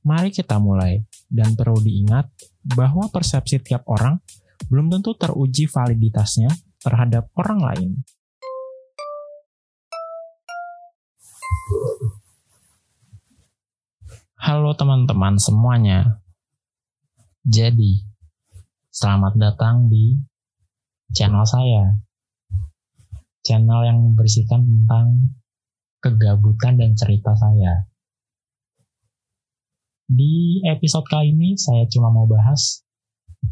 Mari kita mulai, dan perlu diingat bahwa persepsi tiap orang belum tentu teruji validitasnya terhadap orang lain. Halo teman-teman semuanya. Jadi, selamat datang di channel saya. Channel yang membersihkan tentang kegabutan dan cerita saya. Di episode kali ini saya cuma mau bahas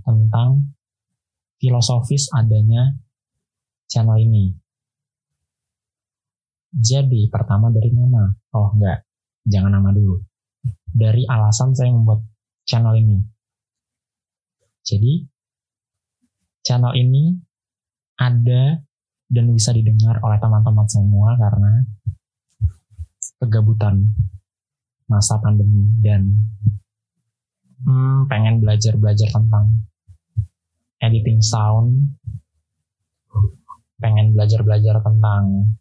tentang filosofis adanya channel ini. Jadi pertama dari nama. Oh enggak, jangan nama dulu. Dari alasan saya membuat channel ini. Jadi channel ini ada dan bisa didengar oleh teman-teman semua karena kegabutan masa pandemi dan hmm, pengen belajar-belajar tentang editing sound, pengen belajar-belajar tentang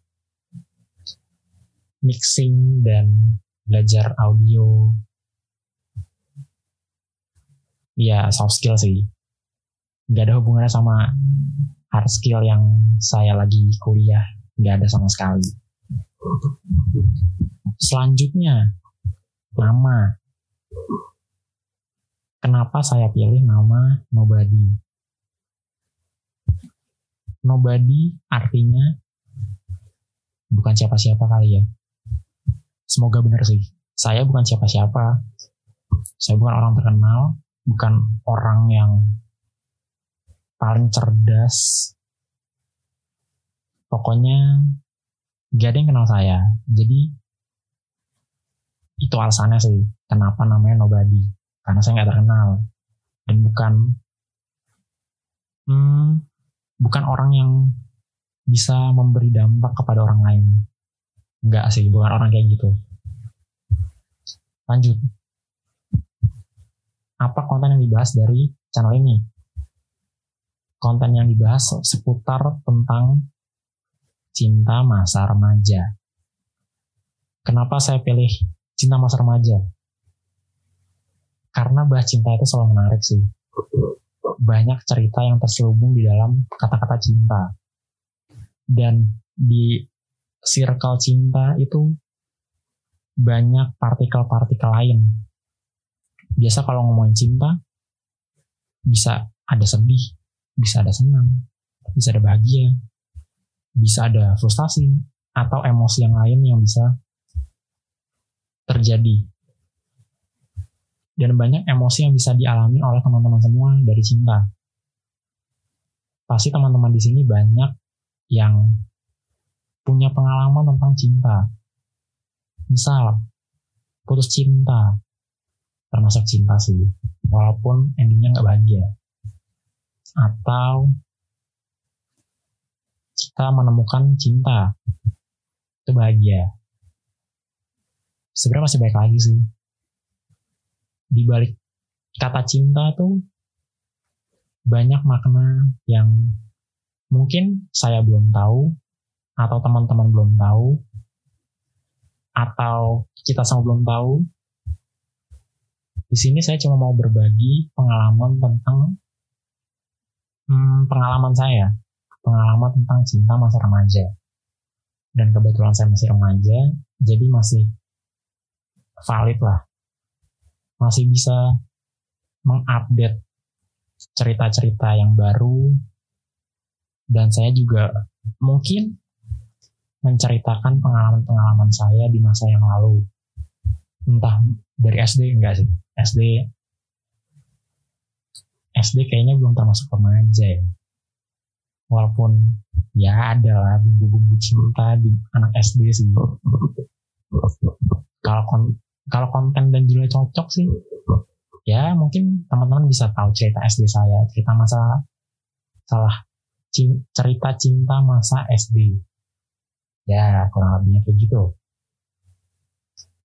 mixing dan belajar audio. Ya, soft skill sih. Gak ada hubungannya sama hard skill yang saya lagi kuliah. Gak ada sama sekali. Selanjutnya, nama. Kenapa saya pilih nama Nobody? Nobody artinya bukan siapa-siapa kali ya. Semoga benar sih. Saya bukan siapa-siapa. Saya bukan orang terkenal, bukan orang yang paling cerdas. Pokoknya gak ada yang kenal saya. Jadi itu alasannya sih kenapa namanya nobody? Karena saya nggak terkenal. Dan bukan hmm, bukan orang yang bisa memberi dampak kepada orang lain. Nggak sih bukan orang kayak gitu. Lanjut. Apa konten yang dibahas dari channel ini? Konten yang dibahas seputar tentang cinta masa remaja. Kenapa saya pilih cinta masa remaja. Karena bahas cinta itu selalu menarik sih. Banyak cerita yang terselubung di dalam kata-kata cinta. Dan di circle cinta itu banyak partikel-partikel lain. Biasa kalau ngomongin cinta, bisa ada sedih, bisa ada senang, bisa ada bahagia, bisa ada frustasi, atau emosi yang lain yang bisa terjadi. Dan banyak emosi yang bisa dialami oleh teman-teman semua dari cinta. Pasti teman-teman di sini banyak yang punya pengalaman tentang cinta. Misal, putus cinta, termasuk cinta sih, walaupun endingnya nggak bahagia. Atau kita menemukan cinta, itu bahagia sebenarnya masih baik lagi sih. Di balik kata cinta tuh banyak makna yang mungkin saya belum tahu atau teman-teman belum tahu atau kita sama belum tahu. Di sini saya cuma mau berbagi pengalaman tentang hmm, pengalaman saya. Pengalaman tentang cinta masa remaja. Dan kebetulan saya masih remaja jadi masih valid lah. Masih bisa mengupdate cerita-cerita yang baru. Dan saya juga mungkin menceritakan pengalaman-pengalaman saya di masa yang lalu. Entah dari SD enggak sih. SD SD kayaknya belum termasuk remaja ya. Walaupun ya ada lah bumbu-bumbu cinta di anak SD sih. Kalau kalau konten dan judulnya cocok sih ya mungkin teman-teman bisa tahu cerita SD saya cerita masa salah cerita cinta masa SD ya kurang lebihnya kayak gitu.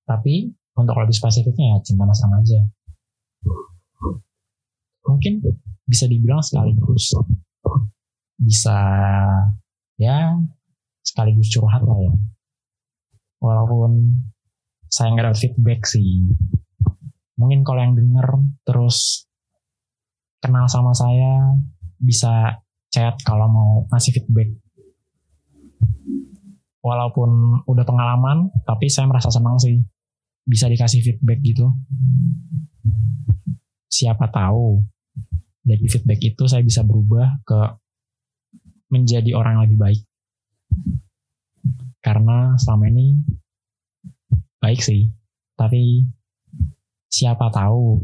Tapi untuk lebih spesifiknya ya cinta masa remaja. Mungkin bisa dibilang sekaligus bisa ya sekaligus curhat lah ya. Walaupun saya nggak dapat feedback sih Mungkin kalau yang denger terus kenal sama saya bisa chat kalau mau ngasih feedback. Walaupun udah pengalaman, tapi saya merasa senang sih bisa dikasih feedback gitu. Siapa tahu dari feedback itu saya bisa berubah ke menjadi orang yang lebih baik. Karena selama ini baik sih, tapi siapa tahu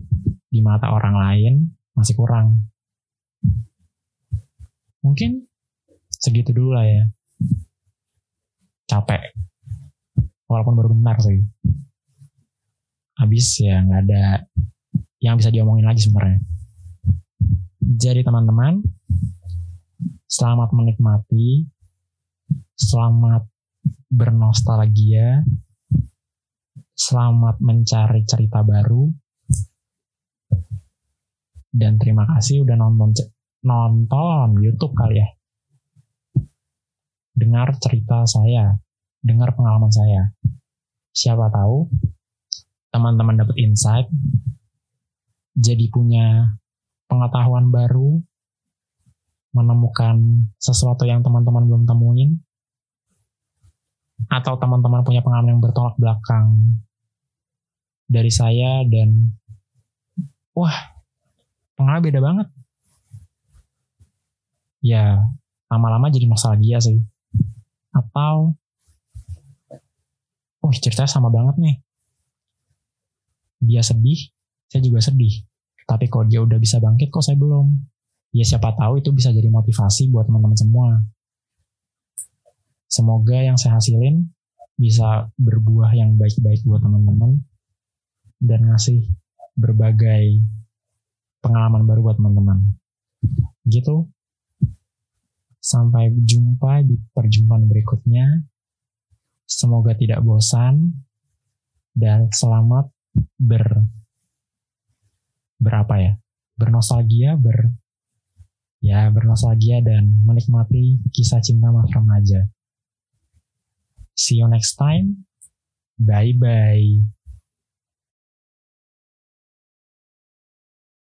di mata orang lain masih kurang. Mungkin segitu dulu lah ya. Capek. Walaupun baru bentar sih. Habis ya nggak ada yang bisa diomongin lagi sebenarnya. Jadi teman-teman, selamat menikmati, selamat bernostalgia, selamat mencari cerita baru, dan terima kasih udah nonton nonton YouTube kali ya. Dengar cerita saya, dengar pengalaman saya. Siapa tahu teman-teman dapat insight, jadi punya pengetahuan baru, menemukan sesuatu yang teman-teman belum temuin, atau teman-teman punya pengalaman yang bertolak belakang dari saya dan wah pengalaman beda banget. Ya lama-lama jadi nostalgia sih. Atau oh ceritanya sama banget nih. Dia sedih saya juga sedih. Tapi kok dia udah bisa bangkit kok saya belum? Ya siapa tahu itu bisa jadi motivasi buat teman-teman semua. Semoga yang saya hasilin bisa berbuah yang baik-baik buat teman-teman dan ngasih berbagai pengalaman baru buat teman-teman. Gitu. Sampai jumpa di perjumpaan berikutnya. Semoga tidak bosan dan selamat ber berapa ya? Bernostalgia, ber ya bernostalgia dan menikmati kisah cinta mas remaja. See you next time. Bye bye.